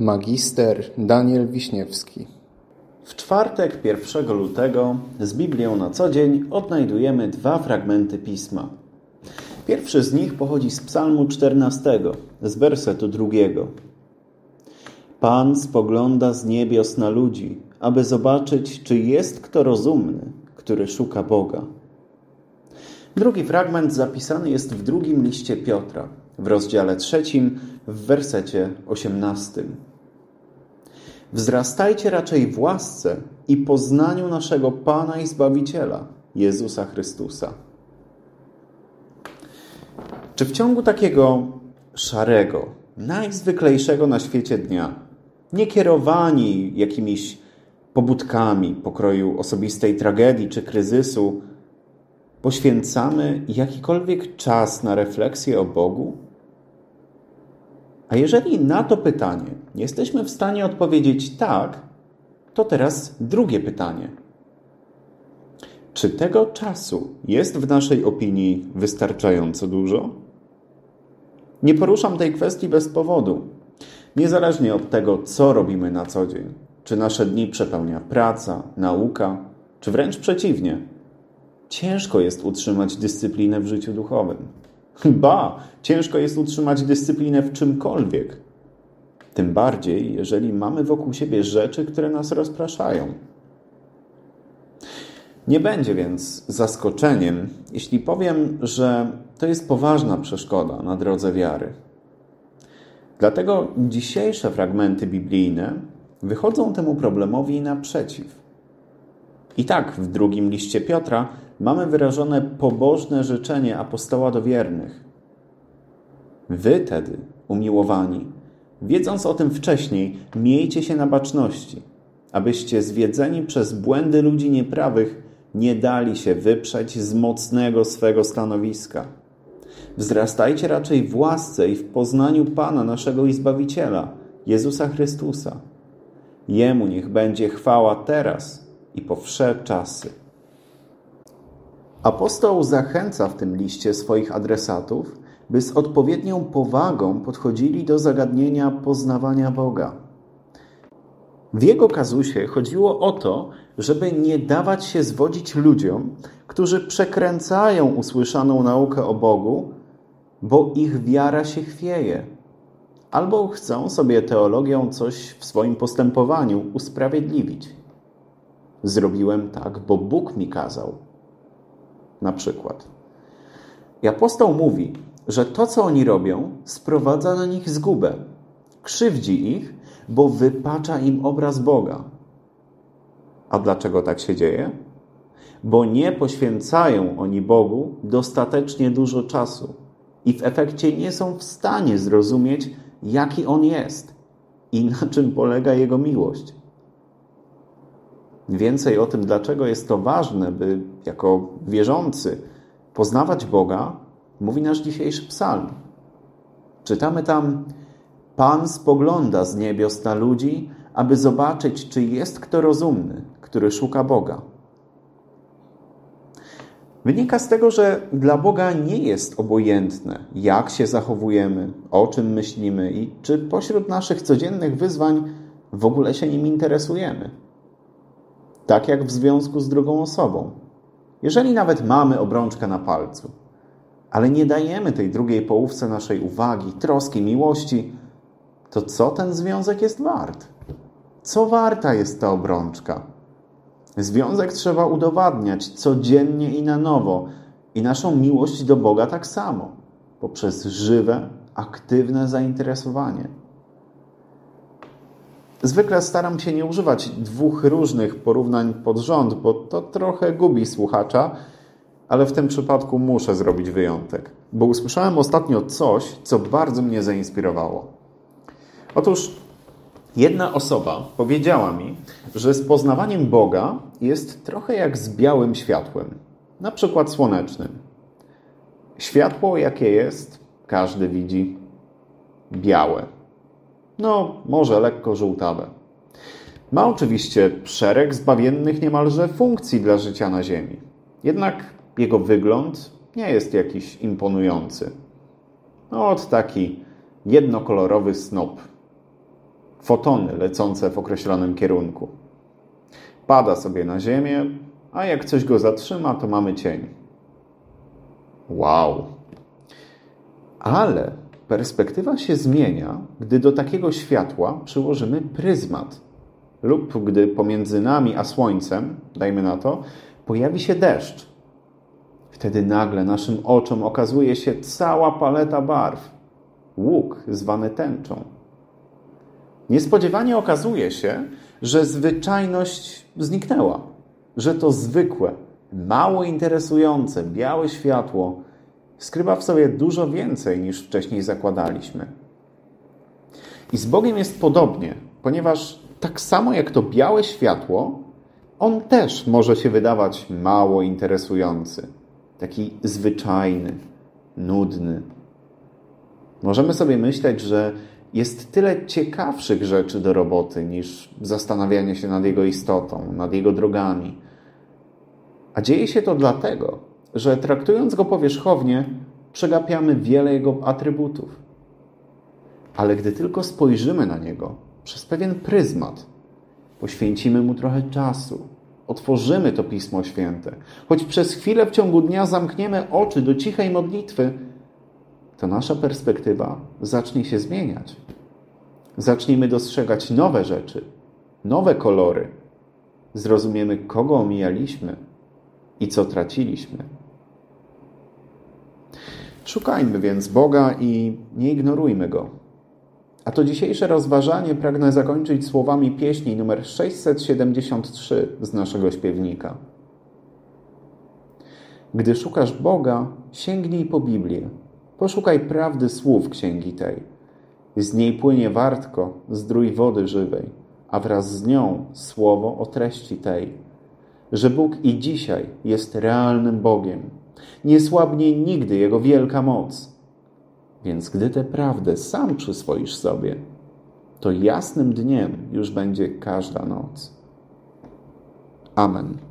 Magister Daniel Wiśniewski. W czwartek 1 lutego z Biblią na co dzień odnajdujemy dwa fragmenty pisma. Pierwszy z nich pochodzi z Psalmu 14, z wersetu drugiego. Pan spogląda z niebios na ludzi, aby zobaczyć, czy jest kto rozumny, który szuka Boga. Drugi fragment zapisany jest w drugim liście Piotra, w rozdziale trzecim, w wersecie osiemnastym. Wzrastajcie raczej w łasce i poznaniu naszego Pana i Zbawiciela, Jezusa Chrystusa. Czy w ciągu takiego szarego, najzwyklejszego na świecie dnia, nie kierowani jakimiś pobudkami pokroju osobistej tragedii czy kryzysu, poświęcamy jakikolwiek czas na refleksję o Bogu? A jeżeli na to pytanie jesteśmy w stanie odpowiedzieć tak, to teraz drugie pytanie. Czy tego czasu jest w naszej opinii wystarczająco dużo? Nie poruszam tej kwestii bez powodu. Niezależnie od tego, co robimy na co dzień, czy nasze dni przepełnia praca, nauka, czy wręcz przeciwnie, ciężko jest utrzymać dyscyplinę w życiu duchowym. Ba, ciężko jest utrzymać dyscyplinę w czymkolwiek. Tym bardziej, jeżeli mamy wokół siebie rzeczy, które nas rozpraszają. Nie będzie więc zaskoczeniem, jeśli powiem, że to jest poważna przeszkoda na drodze wiary. Dlatego dzisiejsze fragmenty biblijne wychodzą temu problemowi naprzeciw. I tak w drugim liście Piotra mamy wyrażone pobożne życzenie apostoła do wiernych. Wy tedy, umiłowani, wiedząc o tym wcześniej, miejcie się na baczności, abyście zwiedzeni przez błędy ludzi nieprawych nie dali się wyprzeć z mocnego swego stanowiska. Wzrastajcie raczej w łasce i w poznaniu Pana naszego i Zbawiciela, Jezusa Chrystusa. Jemu niech będzie chwała teraz i po wsze czasy. Apostoł zachęca w tym liście swoich adresatów, by z odpowiednią powagą podchodzili do zagadnienia poznawania Boga. W jego kazusie chodziło o to, żeby nie dawać się zwodzić ludziom, którzy przekręcają usłyszaną naukę o Bogu, bo ich wiara się chwieje, albo chcą sobie teologią coś w swoim postępowaniu usprawiedliwić. Zrobiłem tak, bo Bóg mi kazał na przykład. I apostoł mówi, że to, co oni robią, sprowadza na nich zgubę. Krzywdzi ich, bo wypacza im obraz Boga. A dlaczego tak się dzieje? Bo nie poświęcają oni Bogu dostatecznie dużo czasu i w efekcie nie są w stanie zrozumieć, jaki On jest i na czym polega Jego miłość. Więcej o tym, dlaczego jest to ważne, by jako wierzący poznawać Boga, mówi nasz dzisiejszy psalm. Czytamy tam: Pan spogląda z niebios na ludzi, aby zobaczyć, czy jest kto rozumny, który szuka Boga. Wynika z tego, że dla Boga nie jest obojętne, jak się zachowujemy, o czym myślimy i czy pośród naszych codziennych wyzwań w ogóle się nim interesujemy tak jak w związku z drugą osobą. Jeżeli nawet mamy obrączkę na palcu, ale nie dajemy tej drugiej połówce naszej uwagi, troski, miłości, to co ten związek jest wart? Co warta jest ta obrączka? Związek trzeba udowadniać codziennie i na nowo, i naszą miłość do Boga tak samo, poprzez żywe, aktywne zainteresowanie. Zwykle staram się nie używać dwóch różnych porównań pod rząd, bo to trochę gubi słuchacza, ale w tym przypadku muszę zrobić wyjątek, bo usłyszałem ostatnio coś, co bardzo mnie zainspirowało. Otóż jedna osoba powiedziała mi, że z poznawaniem Boga jest trochę jak z białym światłem, na przykład słonecznym. Światło, jakie jest, każdy widzi białe no może lekko żółtawe. Ma oczywiście szereg zbawiennych niemalże funkcji dla życia na Ziemi. Jednak jego wygląd nie jest jakiś imponujący. No, od taki jednokolorowy snop. fotony lecące w określonym kierunku. Pada sobie na ziemię, a jak coś go zatrzyma, to mamy cień. Wow! Ale perspektywa się zmienia, gdy do takiego światła przyłożymy pryzmat, lub gdy pomiędzy nami a słońcem, dajmy na to, pojawi się deszcz. Wtedy nagle naszym oczom okazuje się cała paleta barw, łuk zwany tęczą. Niespodziewanie okazuje się, że zwyczajność zniknęła, że to zwykłe, mało interesujące, białe światło skrywa w sobie dużo więcej niż wcześniej zakładaliśmy. I z Bogiem jest podobnie, ponieważ tak samo jak to białe światło, on też może się wydawać mało interesujący, taki zwyczajny, nudny. Możemy sobie myśleć, że jest tyle ciekawszych rzeczy do roboty niż zastanawianie się nad jego istotą, nad jego drogami. A dzieje się to dlatego, że traktując go powierzchownie, przegapiamy wiele jego atrybutów. Ale gdy tylko spojrzymy na niego przez pewien pryzmat, poświęcimy mu trochę czasu, otworzymy to Pismo Święte, choć przez chwilę w ciągu dnia zamkniemy oczy do cichej modlitwy, to nasza perspektywa zacznie się zmieniać. Zaczniemy dostrzegać nowe rzeczy, nowe kolory. Zrozumiemy, kogo omijaliśmy i co traciliśmy. Szukajmy więc Boga i nie ignorujmy Go. A to dzisiejsze rozważanie pragnę zakończyć słowami pieśni numer 673 z naszego śpiewnika. Gdy szukasz Boga, sięgnij po Biblię. Poszukaj prawdy słów księgi tej. Z niej płynie wartko, zdrój wody żywej, a wraz z nią słowo o treści tej. Że Bóg i dzisiaj jest realnym Bogiem. Nie słabnie nigdy Jego wielka moc. Więc gdy tę prawdę sam przyswoisz sobie, to jasnym dniem już będzie każda noc. Amen.